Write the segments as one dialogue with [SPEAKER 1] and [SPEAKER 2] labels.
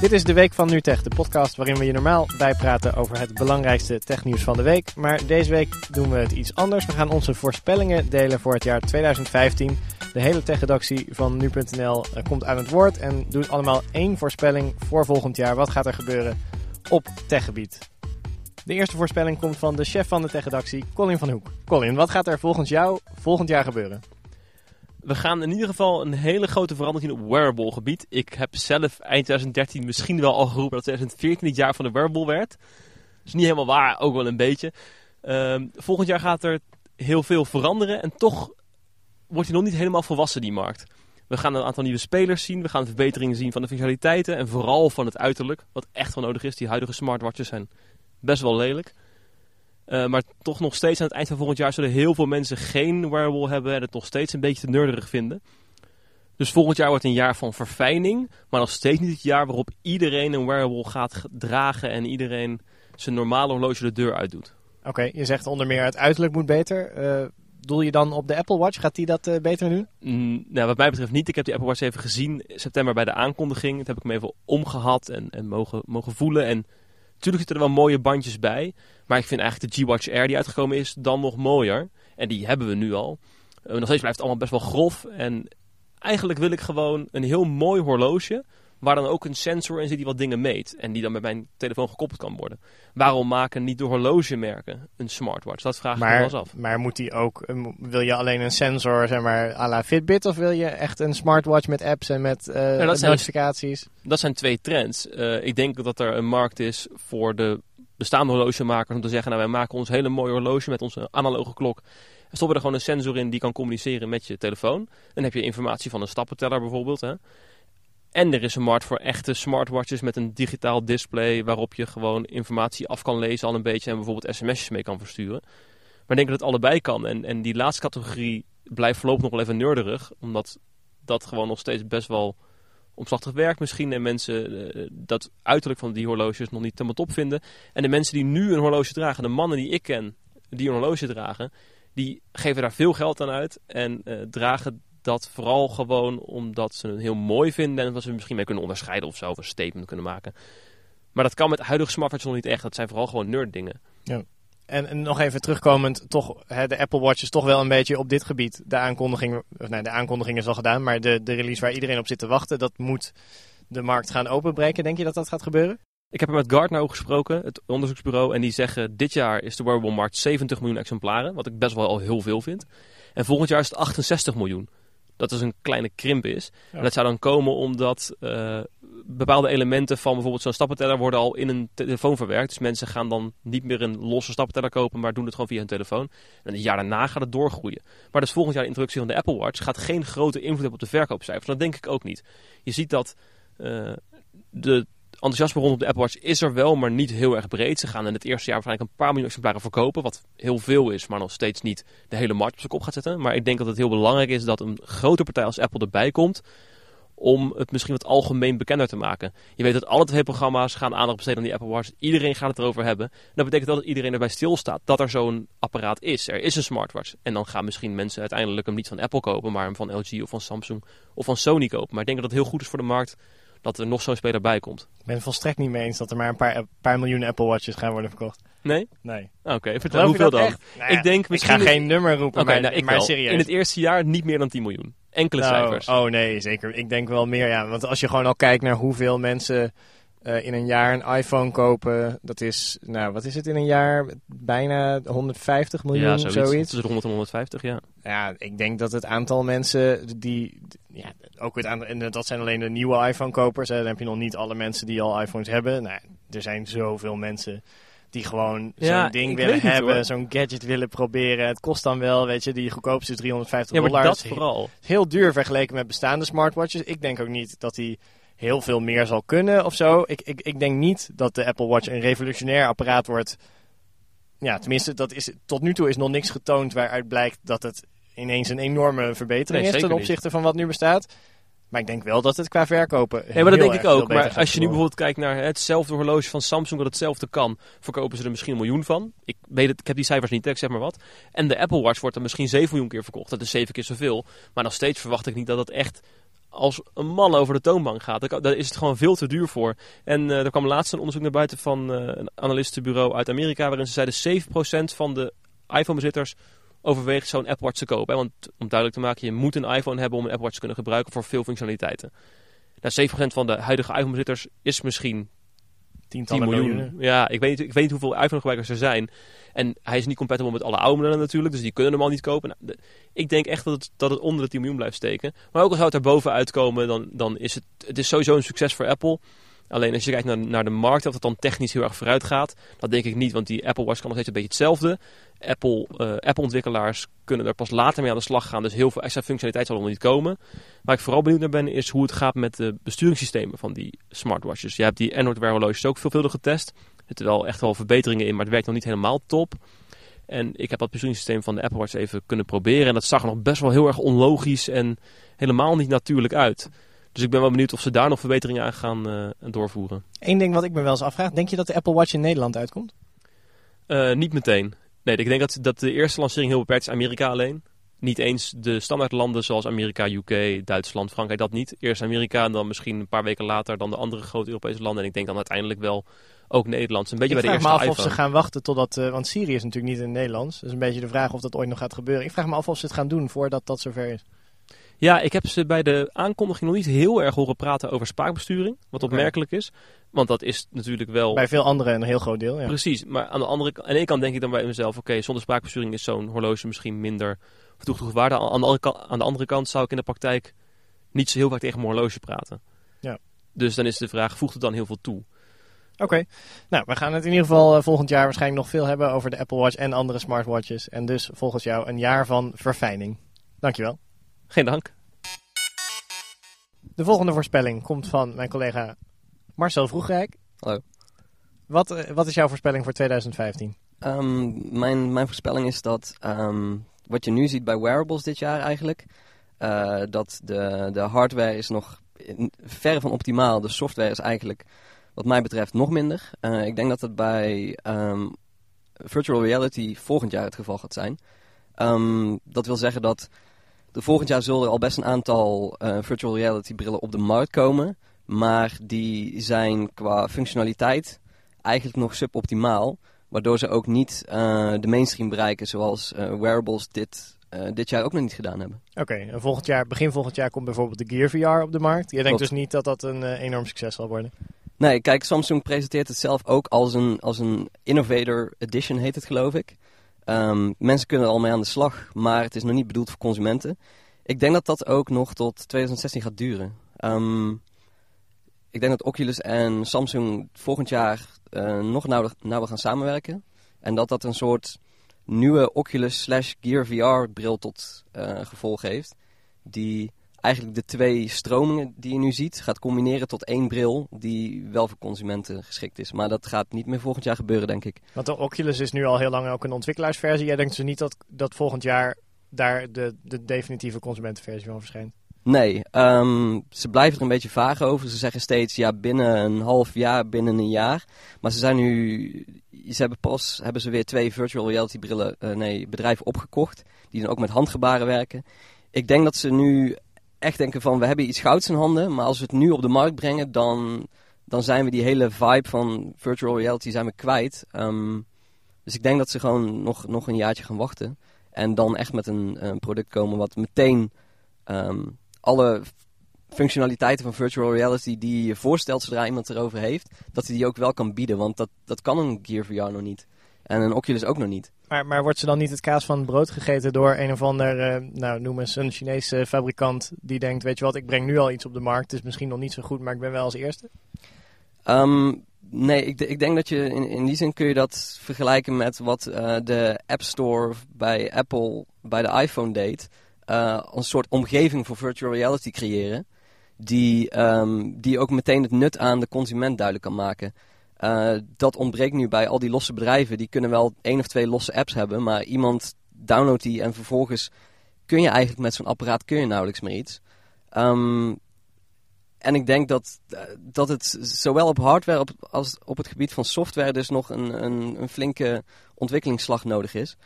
[SPEAKER 1] Dit is de Week van NuTech, de podcast waarin we je normaal bijpraten over het belangrijkste technieuws van de week. Maar deze week doen we het iets anders. We gaan onze voorspellingen delen voor het jaar 2015. De hele techredactie van nu.nl eh, komt aan het woord en doet allemaal één voorspelling voor volgend jaar. Wat gaat er gebeuren op techgebied? De eerste voorspelling komt van de chef van de techredactie, Colin van Hoek. Colin, wat gaat er volgens jou volgend jaar gebeuren?
[SPEAKER 2] We gaan in ieder geval een hele grote verandering zien op wearable gebied. Ik heb zelf eind 2013 misschien wel al geroepen dat 2014 het jaar van de wearable werd. Dat is niet helemaal waar, ook wel een beetje. Ehm, volgend jaar gaat er heel veel veranderen en toch wordt hij nog niet helemaal volwassen, die markt. We gaan een aantal nieuwe spelers zien, we gaan verbeteringen zien van de functionaliteiten en vooral van het uiterlijk. Wat echt wel nodig is, die huidige smartwatches zijn best wel lelijk. Uh, maar toch nog steeds aan het eind van volgend jaar zullen heel veel mensen geen wearable hebben en het nog steeds een beetje te nerderig vinden. Dus volgend jaar wordt een jaar van verfijning, maar nog steeds niet het jaar waarop iedereen een wearable gaat dragen en iedereen zijn normale horloge de deur uitdoet.
[SPEAKER 1] Oké, je zegt onder meer het uiterlijk moet beter. Uh, doel je dan op de Apple Watch? Gaat die dat uh, beter doen?
[SPEAKER 2] Mm, nou, wat mij betreft niet. Ik heb die Apple Watch even gezien in september bij de aankondiging. Dat heb ik me even omgehad en, en mogen, mogen voelen. En natuurlijk zitten er wel mooie bandjes bij. Maar ik vind eigenlijk de G-Watch Air die uitgekomen is dan nog mooier. En die hebben we nu al. Uh, nog steeds blijft het allemaal best wel grof. En eigenlijk wil ik gewoon een heel mooi horloge. Waar dan ook een sensor in zit die wat dingen meet. En die dan met mijn telefoon gekoppeld kan worden. Waarom maken niet de horlogemerken een smartwatch? Dat vraag ik me wel eens af.
[SPEAKER 1] Maar moet die ook, eh, wil je alleen een sensor zeg maar à la Fitbit? Of wil je echt een smartwatch met apps en met uh, ja, dat notificaties?
[SPEAKER 2] Zijn, dat zijn twee trends. Uh, ik denk dat er een markt is voor de bestaande horlogemakers om te zeggen, nou wij maken ons hele mooie horloge met onze analoge klok. En stoppen er gewoon een sensor in die kan communiceren met je telefoon. Dan heb je informatie van een stappenteller bijvoorbeeld. Hè. En er is een markt voor echte smartwatches met een digitaal display waarop je gewoon informatie af kan lezen al een beetje en bijvoorbeeld sms'jes mee kan versturen. Maar ik denk dat het allebei kan. En, en die laatste categorie blijft voorlopig nog wel even nerderig, omdat dat gewoon nog steeds best wel omslachtig werk misschien. En mensen uh, dat uiterlijk van die horloges nog niet helemaal top vinden. En de mensen die nu een horloge dragen, de mannen die ik ken, die een horloge dragen, die geven daar veel geld aan uit. En uh, dragen dat vooral gewoon omdat ze het heel mooi vinden. En dat ze misschien mee kunnen onderscheiden of zo, of een statement kunnen maken. Maar dat kan met huidige smartphones nog niet echt. Dat zijn vooral gewoon nerd dingen.
[SPEAKER 1] Ja. En, en, nog even terugkomend, toch, hè, de Apple Watch is toch wel een beetje op dit gebied. De aankondiging, nee, de aankondiging is al gedaan, maar de, de release waar iedereen op zit te wachten, dat moet de markt gaan openbreken. Denk je dat dat gaat gebeuren?
[SPEAKER 2] Ik heb er met Gartner over gesproken, het onderzoeksbureau. En die zeggen, dit jaar is de wearable markt 70 miljoen exemplaren. Wat ik best wel al heel veel vind. En volgend jaar is het 68 miljoen dat is een kleine krimp is. En dat zou dan komen omdat uh, bepaalde elementen van bijvoorbeeld zo'n stappenteller worden al in een telefoon verwerkt. Dus mensen gaan dan niet meer een losse stappenteller kopen, maar doen het gewoon via hun telefoon. En het jaar daarna gaat het doorgroeien. Maar dus volgend jaar de introductie van de Apple Watch gaat geen grote invloed hebben op de verkoopcijfers. Dat denk ik ook niet. Je ziet dat uh, de enthousiasme rondom de Apple Watch is er wel, maar niet heel erg breed. Ze gaan in het eerste jaar waarschijnlijk een paar miljoen exemplaren verkopen, wat heel veel is, maar nog steeds niet de hele markt op zijn kop gaat zetten. Maar ik denk dat het heel belangrijk is dat een grote partij als Apple erbij komt om het misschien wat algemeen bekender te maken. Je weet dat alle tv-programma's gaan aandacht besteden aan die Apple Watch. Iedereen gaat het erover hebben. En dat betekent dat iedereen erbij stilstaat dat er zo'n apparaat is. Er is een smartwatch. En dan gaan misschien mensen uiteindelijk hem niet van Apple kopen, maar hem van LG of van Samsung of van Sony kopen. Maar ik denk dat het heel goed is voor de markt dat er nog zo'n speler bij komt.
[SPEAKER 1] Ik ben het volstrekt niet mee eens dat er maar een paar, een paar miljoen Apple Watches gaan worden verkocht.
[SPEAKER 2] Nee?
[SPEAKER 1] Nee.
[SPEAKER 2] Oké, vertel hoeveel dan?
[SPEAKER 1] Nou ik denk misschien... Ik ga geen nummer roepen, okay, maar, nou, maar serieus.
[SPEAKER 2] In het eerste jaar niet meer dan 10 miljoen. Enkele
[SPEAKER 1] nou,
[SPEAKER 2] cijfers.
[SPEAKER 1] Oh nee, zeker. Ik denk wel meer, ja. Want als je gewoon al kijkt naar hoeveel mensen uh, in een jaar een iPhone kopen, dat is, nou wat is het in een jaar? Bijna 150 miljoen, ja, zoiets. zoiets.
[SPEAKER 2] Tussen 100 en 150, ja.
[SPEAKER 1] Ja, ik denk dat het aantal mensen die, ja, ook het aantal, en dat zijn alleen de nieuwe iPhone-kopers. Dan heb je nog niet alle mensen die al iPhones hebben. Nou, er zijn zoveel mensen die gewoon zo'n ding willen hebben, zo'n gadget willen proberen. Het kost dan wel, weet je, die goedkoopste is 350
[SPEAKER 2] ja,
[SPEAKER 1] maar dollar.
[SPEAKER 2] dat vooral.
[SPEAKER 1] Heel duur vergeleken met bestaande smartwatches. Ik denk ook niet dat die heel veel meer zal kunnen of zo. Ik, ik, ik denk niet dat de Apple Watch een revolutionair apparaat wordt. Ja, tenminste, dat is, tot nu toe is nog niks getoond waaruit blijkt dat het ineens een enorme verbetering is ten opzichte van wat nu bestaat. Maar ik denk wel dat het qua verkopen.
[SPEAKER 2] Ja, maar dat denk ik ook. Maar als je nu bijvoorbeeld kijkt naar hetzelfde horloge van Samsung, dat hetzelfde kan, verkopen ze er misschien een miljoen van. Ik weet het, ik heb die cijfers niet, ik zeg maar wat. En de Apple Watch wordt er misschien 7 miljoen keer verkocht. Dat is 7 keer zoveel. Maar nog steeds verwacht ik niet dat het echt als een man over de toonbank gaat. Daar, is het gewoon veel te duur voor. En er kwam laatst een onderzoek naar buiten van een analistenbureau uit Amerika... waarin ze zeiden 7% van de iPhone-bezitters overweegt zo'n Apple Watch te kopen. Want om duidelijk te maken, je moet een iPhone hebben om een Apple Watch te kunnen gebruiken voor veel functionaliteiten. Nou, 7% van de huidige iPhone-bezitters is misschien
[SPEAKER 1] Tientallen 10 miljoen.
[SPEAKER 2] Ja, ik weet, niet, ik weet niet hoeveel iPhone-gebruikers er zijn. En hij is niet compatible met alle oude modellen natuurlijk, dus die kunnen hem al niet kopen. Nou, ik denk echt dat het, dat het onder de 10 miljoen blijft steken. Maar ook al zou het er boven uitkomen, dan, dan is het, het is sowieso een succes voor Apple. Alleen als je kijkt naar, de markt, of het dan technisch heel erg vooruit gaat, dat denk ik niet. Want die Apple Watch kan nog steeds een beetje hetzelfde. Apple, uh, Apple-ontwikkelaars kunnen er pas later mee aan de slag gaan. Dus heel veel extra functionaliteit zal er nog niet komen. Waar ik vooral benieuwd naar ben, is hoe het gaat met de besturingssystemen van die smartwatches. Je hebt die Android Wear horloges ook veelvuldig getest. Er zitten wel echt wel verbeteringen in, maar het werkt nog niet helemaal top. En ik heb dat besturingssysteem van de Apple Watch even kunnen proberen. En dat zag er nog best wel heel erg onlogisch en helemaal niet natuurlijk uit. Dus ik ben wel benieuwd of ze daar nog verbeteringen aan gaan uh, doorvoeren.
[SPEAKER 1] Eén ding wat ik me wel eens afvraag. Denk je dat de Apple Watch in Nederland uitkomt?
[SPEAKER 2] Uh, niet meteen. Nee, ik denk dat, dat de eerste lancering heel beperkt is Amerika alleen. Niet eens de standaardlanden zoals Amerika, UK, Duitsland, Frankrijk, dat niet. Eerst Amerika en dan misschien een paar weken later dan de andere grote Europese landen. En ik denk dan uiteindelijk wel ook Nederlands. Een beetje
[SPEAKER 1] ik
[SPEAKER 2] bij de
[SPEAKER 1] eerste
[SPEAKER 2] me af
[SPEAKER 1] of ze gaan wachten totdat... Uh, want Syrië is natuurlijk niet in het Nederlands. Dus een beetje de vraag of dat ooit nog gaat gebeuren. Ik vraag me af of ze het gaan doen voordat dat zover is.
[SPEAKER 2] Ja, ik heb ze bij de aankondiging nog niet heel erg horen praten over spraakbesturing. Wat opmerkelijk is. Want dat is natuurlijk wel...
[SPEAKER 1] Bij veel anderen een heel groot deel, ja.
[SPEAKER 2] Precies. Maar aan de andere kant... Aan de ene kant denk ik dan bij mezelf... Oké, zonder spraakbesturing is zo'n horloge misschien minder toegevoegde waarde. Aan de, andere kant, aan de andere kant zou ik in de praktijk niet zo heel vaak tegen mijn horloge praten.
[SPEAKER 1] Ja.
[SPEAKER 2] Dus dan is de vraag, voegt het dan heel veel toe?
[SPEAKER 1] Oké, nou we gaan het in ieder geval uh, volgend jaar waarschijnlijk nog veel hebben over de Apple Watch en andere smartwatches. En dus volgens jou een jaar van verfijning. Dankjewel.
[SPEAKER 2] Geen dank.
[SPEAKER 1] De volgende voorspelling komt van mijn collega Marcel Vroegrijk.
[SPEAKER 3] Hallo.
[SPEAKER 1] Wat, uh, wat is jouw voorspelling voor 2015?
[SPEAKER 3] Um, mijn, mijn voorspelling is dat um, wat je nu ziet bij wearables dit jaar eigenlijk, uh, dat de, de hardware is nog ver van optimaal. De software is eigenlijk, wat mij betreft, nog minder. Uh, ik denk dat het bij um, virtual reality volgend jaar het geval gaat zijn. dat wil zeggen dat volgend jaar zullen er al best een aantal uh, virtual reality brillen op de markt komen. Maar die zijn qua functionaliteit eigenlijk nog suboptimaal. Waardoor ze ook niet uh, de mainstream bereiken zoals uh, wearables dit, dit jaar ook nog niet gedaan hebben.
[SPEAKER 1] Oké, en volgend jaar, begin volgend jaar komt bijvoorbeeld de Gear VR op de markt. Je denkt dus niet dat dat een enorm succes zal worden?
[SPEAKER 3] Nee, kijk, Samsung presenteert het zelf ook als een, als een Innovator Edition, heet het geloof ik. Um, mensen kunnen er al mee aan de slag, maar het is nog niet bedoeld voor consumenten. Ik denk dat dat ook nog tot 2016 gaat duren. Um, ik denk dat Oculus en Samsung volgend jaar uh, nog nauwer, gaan samenwerken. En dat dat een soort nieuwe Oculus slash Gear VR bril tot uh, gevolg heeft. Die eigenlijk de twee stromingen die je nu ziet gaat combineren tot één bril die wel voor consumenten geschikt is. Maar dat gaat niet meer volgend jaar gebeuren, denk ik.
[SPEAKER 1] Want de Oculus is nu al heel lang ook een ontwikkelaarsversie. Jij denkt dus niet dat, dat volgend jaar daar de, de definitieve consumentenversie van verschijnt?
[SPEAKER 3] Nee, um, ze blijven er een beetje vaag over. Ze zeggen steeds ja binnen een half jaar, binnen een jaar. Maar ze zijn nu, ze hebben pas hebben ze weer twee virtual reality brillen, uh, nee, bedrijven opgekocht. Die dan ook met handgebaren werken. Ik denk dat ze nu echt denken van we hebben iets gouds in handen, maar als we het nu op de markt brengen, dan, dan zijn we die hele vibe van virtual reality zijn we kwijt. Um, dus ik denk dat ze gewoon nog, nog een jaartje gaan wachten. En dan echt met een, een product komen wat meteen um, alle functionaliteiten van virtual reality die je voorstelt zodra iemand erover heeft, dat hij die ook wel kan bieden. Want dat, dat kan een Gear VR nog niet. En een Oculus ook nog niet.
[SPEAKER 1] Maar, maar wordt ze dan niet het kaas van het brood gegeten door een of ander, uh, nou noem eens een Chinese fabrikant die denkt, weet je wat, ik breng nu al iets op de markt. Het is misschien nog niet zo goed, maar ik ben wel als eerste?
[SPEAKER 3] Um, nee, ik, ik, denk dat je in, in die zin kun je dat vergelijken met wat uh, de App Store bij Apple bij de iPhone deed. Uh, een soort omgeving voor virtual reality creëren. Die, um, die ook meteen het nut aan de consument duidelijk kan maken. Uh, dat ontbreekt nu bij al die losse bedrijven. Die kunnen wel één of twee losse apps hebben, maar iemand downloadt die en vervolgens kun je eigenlijk met zo'n apparaat kun je nauwelijks meer iets. Um, en ik denk dat, dat het zowel op hardware als op het gebied van software dus nog een, een, een flinke ontwikkelingsslag nodig is.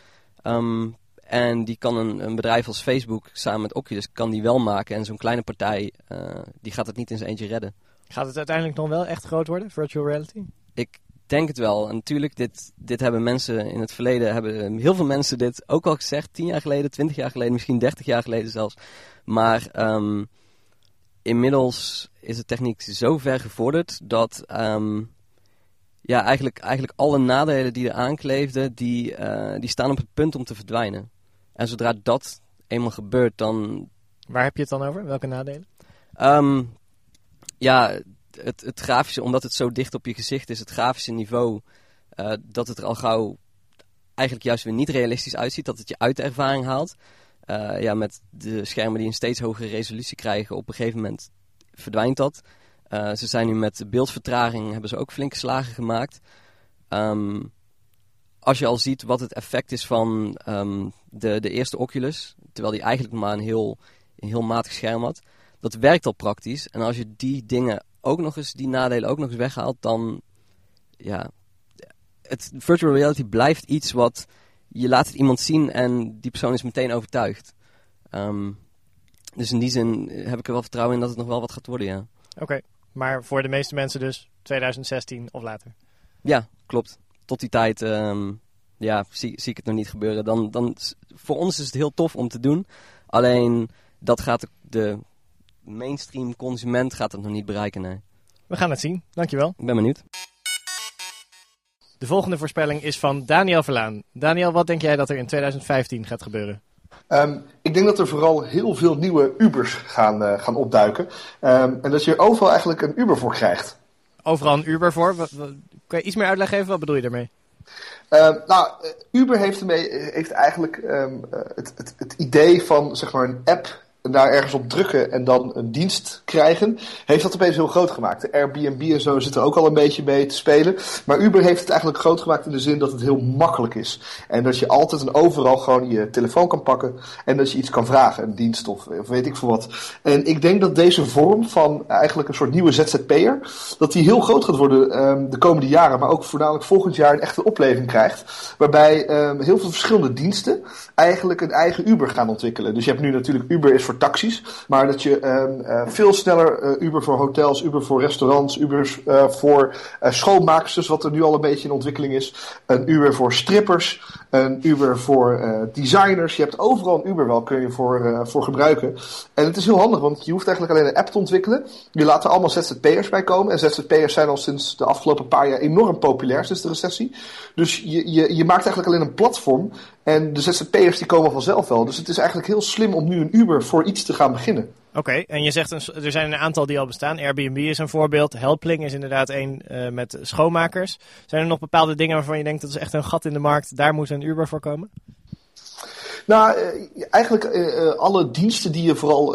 [SPEAKER 3] Um, En die kan een, een bedrijf als Facebook samen met Oculus kan die wel maken. En zo'n kleine partij, uh, die gaat het niet in zijn eentje redden.
[SPEAKER 1] Gaat het uiteindelijk nog wel echt groot worden, virtual reality?
[SPEAKER 3] Ik denk het wel. En natuurlijk, dit, dit hebben mensen in het verleden, hebben heel veel mensen dit ook al gezegd. Tien jaar geleden, twintig jaar geleden, misschien dertig jaar geleden zelfs. Maar um, inmiddels is de techniek zo ver gevorderd dat um, ja, eigenlijk, eigenlijk alle nadelen die er aankleefden, die, uh, die staan op het punt om te verdwijnen. En zodra dat eenmaal gebeurt, dan...
[SPEAKER 1] Waar heb je het dan over? Welke nadelen?
[SPEAKER 3] Um, ja, het, grafische, omdat het zo dicht op je gezicht is, het grafische niveau, uh, dat het er al gauw eigenlijk juist weer niet realistisch uitziet. Dat het je uit de ervaring haalt. Uh, ja, met de schermen die een steeds hogere resolutie krijgen, op een gegeven moment verdwijnt dat. Uh, ze zijn nu met beeldvertraging, hebben ze ook flinke slagen gemaakt. Um, als je al ziet wat het effect is van um, de, de eerste Oculus, terwijl die eigenlijk maar een heel, een heel matig scherm had, dat werkt al praktisch. En als je die dingen ook nog eens, die nadelen ook nog eens weghaalt, dan ja, het virtual reality blijft iets wat je laat het iemand zien en die persoon is meteen overtuigd. Um, dus in die zin heb ik er wel vertrouwen in dat het nog wel wat gaat worden, ja.
[SPEAKER 1] Oké, okay, maar voor de meeste mensen dus 2016 of later?
[SPEAKER 3] Ja, klopt. Tot die tijd um, ja, zie, zie ik het nog niet gebeuren. Dan, dan, voor ons is het heel tof om te doen. Alleen dat gaat de, de mainstream consument gaat het nog niet bereiken, nee.
[SPEAKER 1] We gaan het zien. Dankjewel.
[SPEAKER 3] Ik ben benieuwd.
[SPEAKER 1] De volgende voorspelling is van Daniel Verlaan. Daniel, wat denk jij dat er in 2015 gaat gebeuren?
[SPEAKER 4] Um, ik denk dat er vooral heel veel nieuwe Ubers gaan, uh, gaan opduiken. Um, en dat je er overal eigenlijk een Uber voor krijgt.
[SPEAKER 1] Overal een Uber voor? Wat, wat, kan je iets meer uitleg geven? Wat bedoel je daarmee?
[SPEAKER 4] Uh, nou, Uber heeft, ermee, heeft eigenlijk um, het, het, het idee van zeg maar, een app daar ergens op drukken en dan een dienst krijgen, heeft dat opeens heel groot gemaakt. De Airbnb en zo zit er ook al een beetje mee te spelen. Maar Uber heeft het eigenlijk groot gemaakt in de zin dat het heel makkelijk is. En dat je altijd en overal gewoon je telefoon kan pakken en dat je iets kan vragen, een dienst of, of weet ik veel wat. En ik denk dat deze vorm van eigenlijk een soort nieuwe ZZP'er, dat die heel groot gaat worden um, de komende jaren, maar ook voornamelijk volgend jaar een echte opleving krijgt. Waarbij um, heel veel verschillende diensten eigenlijk een eigen Uber gaan ontwikkelen. Dus je hebt nu natuurlijk Uber is voor taxis, maar dat je um, uh, veel sneller uh, Uber voor hotels, Uber voor restaurants, Uber uh, voor schoonmaaksters, wat er nu al een beetje in ontwikkeling is, een Uber voor strippers, een Uber voor designers. Je hebt overal een Uber wel kun je voor, voor gebruiken. En het is heel handig, want je hoeft eigenlijk alleen een app te ontwikkelen. Je laat er allemaal ZZP'ers bij komen. En ZZP'ers zijn al sinds de afgelopen paar jaar enorm populair sinds de recessie. Dus je, je, je maakt eigenlijk alleen een platform. En de ZZP'ers die komen vanzelf wel. Dus het is eigenlijk heel slim om nu een Uber voor iets te gaan beginnen.
[SPEAKER 1] Oké, okay, en je zegt een, er zijn een aantal die al bestaan. Airbnb is een voorbeeld. Helpling is inderdaad een uh, met schoonmakers. Zijn er nog bepaalde dingen waarvan je denkt dat is echt een gat in de markt, daar moet een Uber voor komen?
[SPEAKER 4] Nou, eigenlijk uh, alle diensten die je vooral,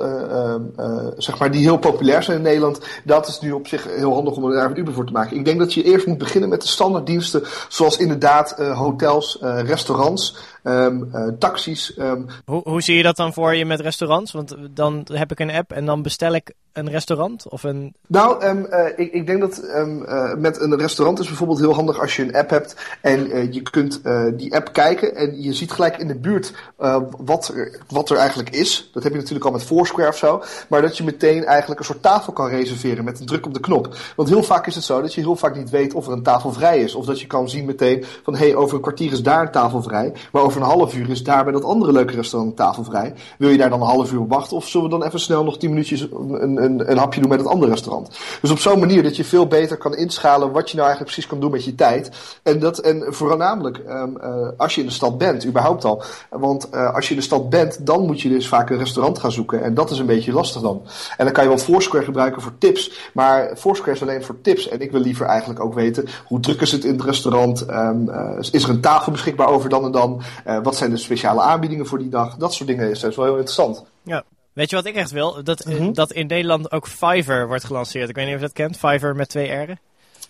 [SPEAKER 4] zeg maar, die heel populair zijn in Nederland, dat is nu op zich heel handig om daar een Uber voor te maken. Ik denk dat je eerst moet beginnen met de standaarddiensten, zoals inderdaad hotels, restaurants, um, taxis. Um.
[SPEAKER 1] Hoe, hoe zie je dat dan voor je met restaurants? Want dan heb ik een app en dan bestel ik een restaurant of een...
[SPEAKER 4] Nou, um, uh, ik, ik, denk dat um, uh, met een restaurant is bijvoorbeeld heel handig als je een app hebt en uh, je kunt die app kijken en je ziet gelijk in de buurt wat, er, wat er eigenlijk is. Dat heb je natuurlijk al met Foursquare of zo. Maar dat je meteen eigenlijk een soort tafel kan reserveren met een druk op de knop. Want heel vaak is het zo dat je heel vaak niet weet of er een tafel vrij is. Of dat je kan zien meteen van hé, hey, over een kwartier is daar een tafel vrij. Maar over een half uur is daar bij dat andere leuke restaurant een tafel vrij. Wil je daar dan een half uur op wachten? Of zullen we dan even snel nog tien minuutjes een, een, een hapje doen met het andere restaurant? Dus op zo'n manier dat je veel beter kan inschalen wat je nou eigenlijk precies kan doen met je tijd. En, dat, en voornamelijk um, als je in de stad bent, überhaupt al. Want uh, als je in de stad bent, dan moet je dus vaak een restaurant gaan zoeken. En dat is een beetje lastig dan. En dan kan je wel Foursquare gebruiken voor tips. Maar Foursquare is alleen voor tips. En ik wil liever eigenlijk ook weten hoe druk is het in het restaurant. Um, uh, is er een tafel beschikbaar over dan en dan? Wat zijn de speciale aanbiedingen voor die dag? Dat soort dingen is dus wel heel interessant.
[SPEAKER 1] Ja. Weet je wat ik echt wil? Dat, mm -hmm. dat in Nederland ook Fiverr wordt gelanceerd. Ik weet niet of je dat kent. Fiverr met twee R'en.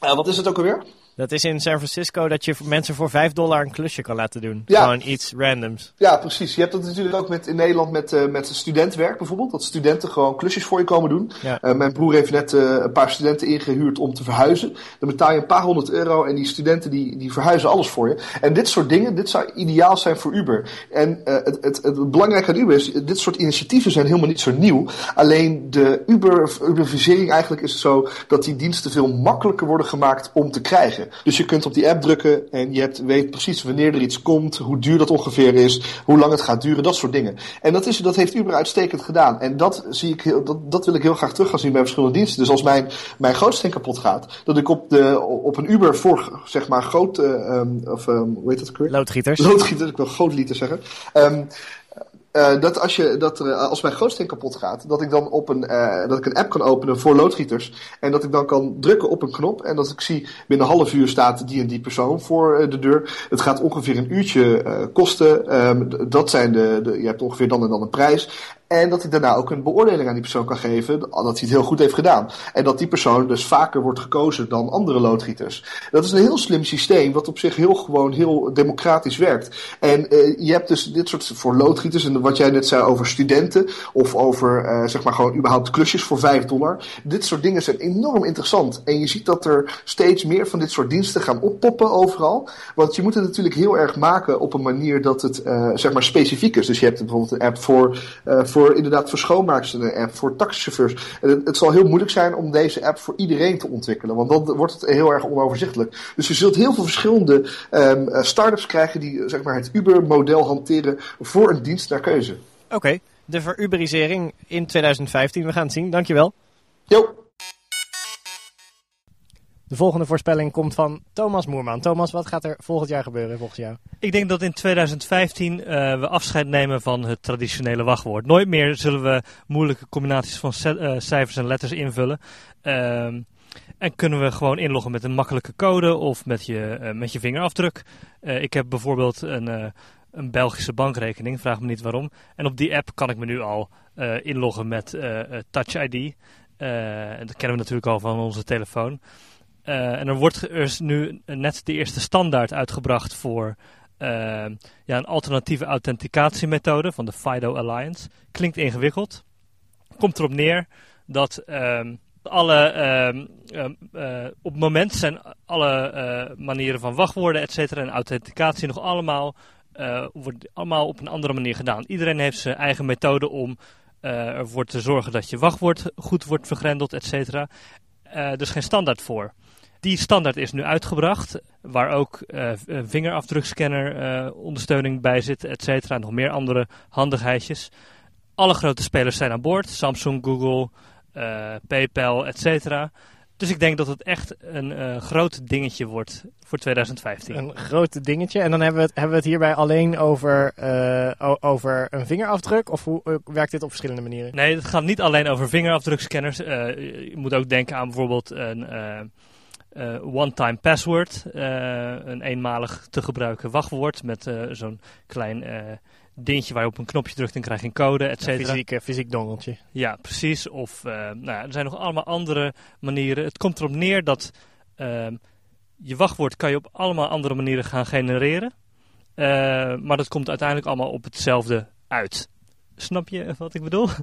[SPEAKER 4] Uh, wat is het ook alweer?
[SPEAKER 1] Dat is in San Francisco dat je mensen voor 5 dollar een klusje kan laten doen.
[SPEAKER 4] Ja.
[SPEAKER 1] Gewoon iets randoms.
[SPEAKER 4] Ja, precies. Je hebt dat natuurlijk ook met, in Nederland met, eh met studentwerk bijvoorbeeld. Dat studenten gewoon klusjes voor je komen doen.
[SPEAKER 1] Ja.
[SPEAKER 4] Eh, mijn broer heeft net eh, een paar studenten ingehuurd om te verhuizen. Dan betaal je een paar honderd euro en die studenten die, die verhuizen alles voor je. En dit soort dingen, dit zou ideaal zijn voor Uber. En het, het, het belangrijke aan Uber is, dit soort initiatieven zijn helemaal niet zo nieuw. Alleen de Uber, Uberisering eigenlijk is het zo dat die diensten veel makkelijker worden gemaakt om te krijgen. Dus je kunt op die app drukken en je hebt, weet precies wanneer er iets komt, hoe duur dat ongeveer is, hoe lang het gaat duren, dat soort dingen. En dat, is, dat heeft Uber uitstekend gedaan. En dat, zie ik heel, dat, dat wil ik heel graag terug gaan zien bij verschillende diensten. Dus als mijn, mijn gootsteen kapot gaat, dat ik op, de, op een Uber voor, zeg maar, groot, eh, ehm, of ehm, hoe heet dat ook weer?
[SPEAKER 1] Loodgieters.
[SPEAKER 4] Loodgieter, ik wil grootliter zeggen. Ehm, eh, dat als, je, dat er, eh, als mijn gootsteen kapot gaat, dat ik dan op een, eh, dat ik een app kan openen voor loodgieters. En dat ik dan kan drukken op een knop. En dat ik zie binnen een half uur staat die en die persoon voor de deur. Het gaat ongeveer een uurtje kosten. Ehm, dat zijn de, de, je hebt ongeveer dan en dan een prijs. En dat ik daarna ook een beoordeling aan die persoon kan geven. Dat hij het heel goed heeft gedaan. En dat die persoon dus vaker wordt gekozen dan andere loodgieters. Dat is een heel slim systeem. Wat op zich heel gewoon heel democratisch werkt. En eh, je hebt dus dit soort voor loodgieters. En wat jij net zei over studenten. Of over eh, zeg maar gewoon überhaupt klusjes voor 5 dollar. Dit soort dingen zijn enorm interessant. En je ziet dat er steeds meer van dit soort diensten gaan oppoppen overal. Want je moet het natuurlijk heel erg maken op een manier dat het eh, zeg maar specifiek is. Dus je hebt bijvoorbeeld een app voor, eh, voor inderdaad voor schoonmaakers en een app voor taxichauffeurs. En het, het zal heel moeilijk zijn om deze app voor iedereen te ontwikkelen. Want dan wordt het heel erg onoverzichtelijk. Dus je zult heel veel verschillende eh, start-ups krijgen die zeg maar, het Uber-model hanteren voor een dienst naar keuze.
[SPEAKER 1] Oké, de veruberisering in 2015. We gaan het zien. Dankjewel.
[SPEAKER 4] Jo.
[SPEAKER 1] De volgende voorspelling komt van Thomas Moerman. Thomas, wat gaat er volgend jaar gebeuren volgens jou?
[SPEAKER 5] Ik denk dat in 2015 eh, we afscheid nemen van het traditionele wachtwoord. Nooit meer zullen we moeilijke combinaties van eh, cijfers en letters invullen. Ehm, en kunnen we gewoon inloggen met een makkelijke code of met je, eh, met je vingerafdruk. Ik heb bijvoorbeeld een, een Belgische bankrekening, vraag me niet waarom. En op die app kan ik me nu al inloggen met Touch ID. Dat kennen we natuurlijk al van onze telefoon. Eh, en er wordt nu net de eerste standaard uitgebracht voor eh, ja, een alternatieve authenticatiemethode van de FIDO Alliance. Klinkt ingewikkeld. Komt erop neer dat ehm, alle, ehm, ehm, eh, op het moment zijn alle manieren van wachtwoorden et cetera, en authenticatie nog allemaal, allemaal op een andere manier gedaan. Iedereen heeft zijn eigen methode om ervoor te zorgen dat je wachtwoord goed wordt vergrendeld et cetera. Er geen standaard voor. Die standaard is nu uitgebracht, waar ook een vingerafdrukscanner eh, ondersteuning bij zit, et cetera. En nog meer andere handigheidjes. Alle grote spelers zijn aan boord. Samsung, Google, eh, PayPal, et cetera. Dus ik denk dat het echt een groot dingetje wordt voor 2015.
[SPEAKER 1] Een groot dingetje. En dan hebben we het, hebben we het hierbij alleen over, over een vingerafdruk? Of hoe werkt dit op verschillende manieren?
[SPEAKER 5] Nee, het gaat niet alleen over vingerafdrukscanners. Je moet ook denken aan bijvoorbeeld een one-time password. eh, een eenmalig te gebruiken wachtwoord met eh, zo'n klein eh, dingetje waar je op een knopje drukt en krijg je een code, et
[SPEAKER 1] fysiek, eh, fysiek dongeltje.
[SPEAKER 5] Ja, precies. Of eh, nou ja, er zijn nog allemaal andere manieren. Het komt erop neer dat ehm, je wachtwoord kan je op allemaal andere manieren gaan genereren. Eh, maar dat komt uiteindelijk allemaal op hetzelfde uit. Snap je wat ik bedoel?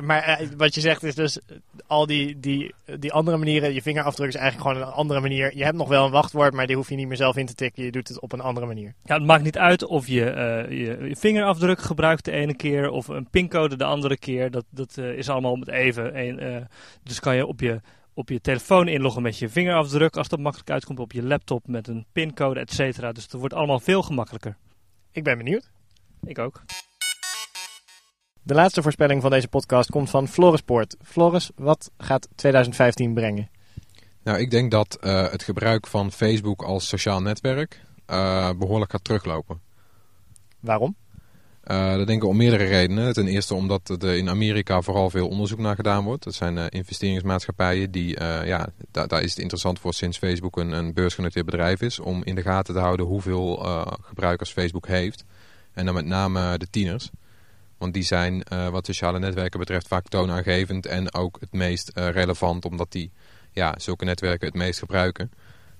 [SPEAKER 1] Maar eh, wat je zegt is dus, al die, die, die andere manieren, je vingerafdruk is eigenlijk gewoon een andere manier. Je hebt nog wel een wachtwoord, maar die hoef je niet meer zelf in te tikken. Je doet het op een andere manier.
[SPEAKER 5] Ja, het maakt niet uit of je eh, je, je vingerafdruk gebruikt de ene keer of een pincode de andere keer. Dat, dat eh, is allemaal om het even. En, dus kan je op je op je telefoon inloggen met je vingerafdruk, als dat makkelijk uitkomt, op je laptop met een pincode, et cetera. Dus het wordt allemaal veel gemakkelijker.
[SPEAKER 1] Ik ben benieuwd.
[SPEAKER 5] Ik ook.
[SPEAKER 1] De laatste voorspelling van deze podcast komt van Florispoort. Floris, wat gaat 2015 brengen?
[SPEAKER 6] Nou, ik denk dat eh, het gebruik van Facebook als sociaal netwerk eh, behoorlijk gaat teruglopen.
[SPEAKER 1] Waarom?
[SPEAKER 6] Eh, dat denk ik om meerdere redenen. Ten eerste omdat er in Amerika vooral veel onderzoek naar gedaan wordt. Dat zijn investeringsmaatschappijen die, ja, da daar is het interessant voor sinds Facebook een, een beursgenoteerd bedrijf is. Om in de gaten te houden hoeveel gebruikers Facebook heeft. En dan met name de tieners. Want die zijn eh, wat sociale netwerken betreft vaak toonaangevend en ook het meest eh, relevant. Omdat die ja, zulke netwerken het meest gebruiken.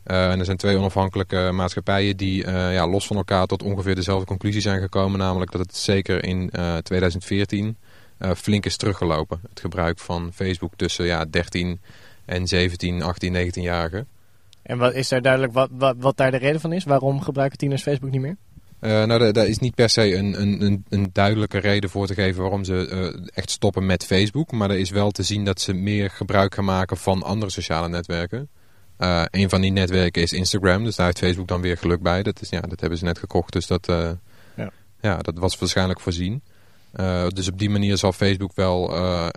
[SPEAKER 6] Uh, en er zijn twee onafhankelijke maatschappijen die ja, los van elkaar tot ongeveer dezelfde conclusie zijn gekomen. Namelijk dat het zeker in uh, 2014 flink is teruggelopen. Het gebruik van Facebook tussen ja, 13 en 17, 18, 19-jarigen.
[SPEAKER 1] En wat, is daar duidelijk wat, wat, wat daar de reden van is? Waarom gebruiken tieners Facebook niet meer?
[SPEAKER 6] Uh, nou, daar is niet per se een, een, een, duidelijke reden voor te geven waarom ze uh, echt stoppen met Facebook. Maar er is wel te zien dat ze meer gebruik gaan maken van andere sociale netwerken. Uh, een van die netwerken is Instagram, dus daar heeft Facebook dan weer geluk bij. Dat, is, ja, dat hebben ze net gekocht, dus dat, ja. ja. dat was waarschijnlijk voorzien. Uh, dus op die manier zal Facebook wel uh,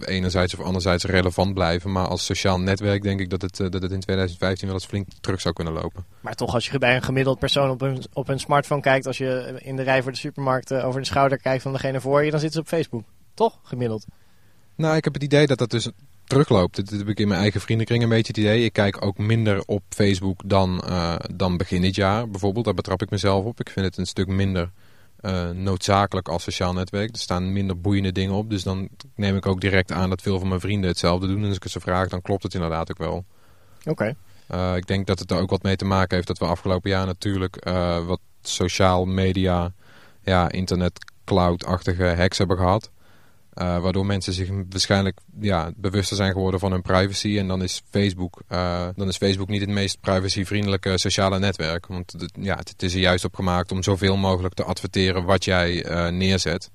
[SPEAKER 6] enerzijds of anderzijds relevant blijven. Maar als sociaal netwerk denk ik dat het, uh, dat het in 2015 wel eens flink terug zou kunnen lopen.
[SPEAKER 1] Maar toch, als je bij een gemiddeld persoon op een, op een smartphone kijkt... als je in de rij voor de supermarkt over de schouder kijkt van degene voor je... dan zitten ze op Facebook. Toch, gemiddeld?
[SPEAKER 6] Nou, ik heb het idee dat dat dus terugloopt. Dat heb ik in mijn eigen vriendenkring een beetje het idee. Ik kijk ook minder op Facebook dan, dan begin dit jaar bijvoorbeeld. Daar betrap ik mezelf op. Ik vind het een stuk minder uh, noodzakelijk als sociaal netwerk. Er staan minder boeiende dingen op. Dus dan neem ik ook direct aan dat veel van mijn vrienden hetzelfde doen. En als ik het ze vraag, dan klopt het inderdaad ook wel.
[SPEAKER 1] Oké.
[SPEAKER 6] Uh, ik denk dat het er ook wat mee te maken heeft dat we afgelopen jaar natuurlijk uh, wat sociaal media, ja, internet cloud-achtige hacks hebben gehad. Uh, waardoor mensen zich waarschijnlijk ja, bewuster zijn geworden van hun privacy. En dan is Facebook, uh, dan is Facebook niet het meest privacyvriendelijke sociale netwerk. Want het, ja, het is er juist op gemaakt om zoveel mogelijk te adverteren wat jij uh, neerzet.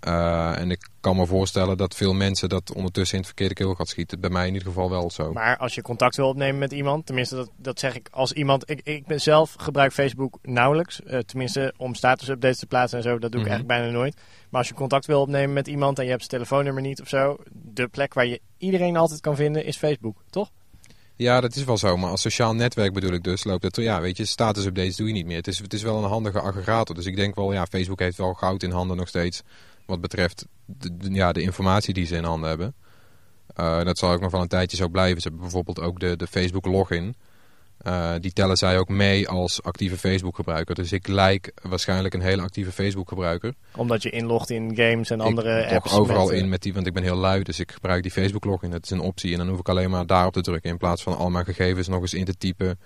[SPEAKER 6] En ik kan me voorstellen dat veel mensen dat ondertussen in het verkeerde keel gaat schieten. Bij mij in ieder geval wel zo.
[SPEAKER 1] Maar als je contact wil opnemen met iemand, tenminste dat, dat zeg ik als iemand... Ik, ik ben zelf gebruik Facebook nauwelijks. tenminste om statusupdates te plaatsen en zo, dat doe ik mm -hmm. eigenlijk bijna nooit. Maar als je contact wil opnemen met iemand en je hebt zijn telefoonnummer niet of zo, de plek waar je iedereen altijd kan vinden is Facebook, toch?
[SPEAKER 6] Ja, dat is wel zo. Maar als sociaal netwerk bedoel ik dus, loopt het, ja, weet je, status-updates doe je niet meer. Het is, het is wel een handige aggregator. Dus ik denk wel, ja, Facebook heeft wel goud in handen nog steeds. Wat betreft de, de ja, de informatie die ze in handen hebben. Uh, dat zal ook nog wel een tijdje zo blijven. Ze hebben bijvoorbeeld ook de, de Facebook login. Uh, die tellen zij ook mee als actieve Facebook gebruiker. Dus ik lijk waarschijnlijk een hele actieve Facebook gebruiker.
[SPEAKER 1] Omdat je inlogt in games en andere
[SPEAKER 6] ik
[SPEAKER 1] apps.
[SPEAKER 6] Ik overal met, in met die, want ik ben heel lui. Dus ik gebruik die Facebook login. Dat is een optie. En dan hoef ik alleen maar daarop te drukken. In plaats van al mijn gegevens nog eens in te typen.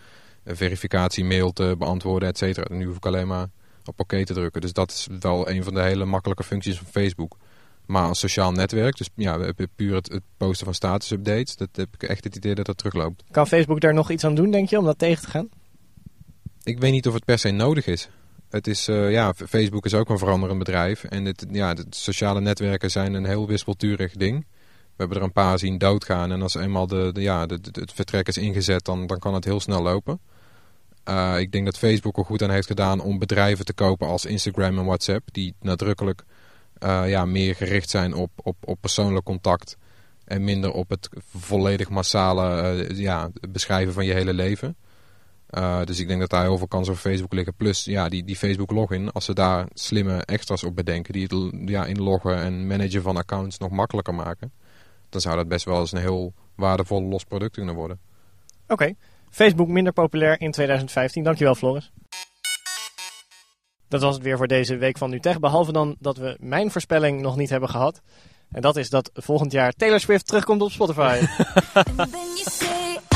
[SPEAKER 6] Verificatie, mail te beantwoorden, et cetera. Nu hoef ik alleen maar op oké te drukken. Dus dat is wel een van de hele makkelijke functies van Facebook. Maar als sociaal netwerk, dus ja, puur het, het posten van status-updates, dat heb ik echt het idee dat dat terugloopt.
[SPEAKER 1] Kan Facebook daar nog iets aan doen, denk je, om dat tegen te gaan?
[SPEAKER 6] Ik weet niet of het per se nodig is. Het is, uh, ja, Facebook is ook een veranderend bedrijf. En het, ja, de sociale netwerken zijn een heel wispelturig ding. We hebben er een paar zien doodgaan. En als eenmaal de, de ja, de, de, het vertrek is ingezet, dan, dan kan het heel snel lopen. Uh, ik denk dat Facebook er goed aan heeft gedaan om bedrijven te kopen als Instagram en WhatsApp. Die nadrukkelijk uh, ja, meer gericht zijn op, op, op persoonlijk contact. En minder op het volledig massale uh, ja, beschrijven van je hele leven. Dus ik denk dat daar heel veel kansen op Facebook liggen. Plus ja, die, die Facebook login, als ze daar slimme extra's op bedenken... die het ja, inloggen en managen van accounts nog makkelijker maken... dan zou dat best wel eens een heel waardevol los product kunnen worden.
[SPEAKER 1] Oké. Facebook minder populair in 2015. Dankjewel Floris. Dat was het weer voor deze week van NuTech. Behalve dan dat we mijn voorspelling nog niet hebben gehad. En dat is dat volgend jaar Taylor Swift terugkomt op Spotify.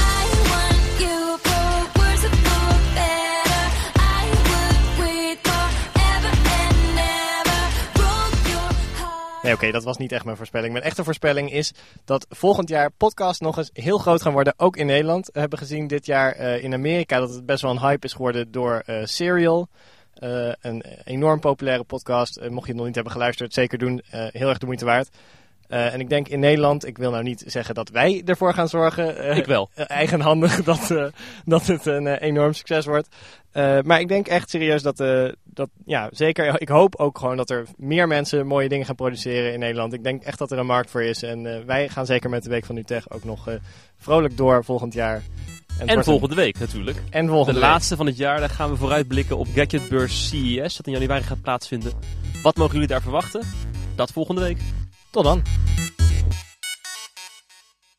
[SPEAKER 1] Nee, oké, dat was niet echt mijn voorspelling. Mijn echte voorspelling is dat volgend jaar podcasts nog eens heel groot gaan worden, ook in Nederland. We hebben gezien dit jaar uh, in Amerika dat het best wel een hype is geworden door uh, Serial. Uh, een enorm populaire podcast. Mocht je het nog niet hebben geluisterd, zeker doen. Heel erg de moeite waard. En ik denk in Nederland, ik wil nou niet zeggen dat wij ervoor gaan zorgen.
[SPEAKER 2] ik wel.
[SPEAKER 1] eigenhandig dat, dat het een enorm succes wordt. maar ik denk echt serieus dat, dat, ja, zeker. Ik hoop ook gewoon dat er meer mensen mooie dingen gaan produceren in Nederland. Ik denk echt dat er een markt voor is. En wij gaan zeker met de Week van Utrecht ook nog vrolijk door volgend jaar.
[SPEAKER 2] En, en volgende een... week natuurlijk.
[SPEAKER 1] En volgende
[SPEAKER 2] De
[SPEAKER 1] week.
[SPEAKER 2] laatste van het jaar, daar gaan we vooruitblikken op Gadgetbeurs CES, dat in januari gaat plaatsvinden. Wat mogen jullie daar verwachten? Dat volgende week.
[SPEAKER 1] sådan.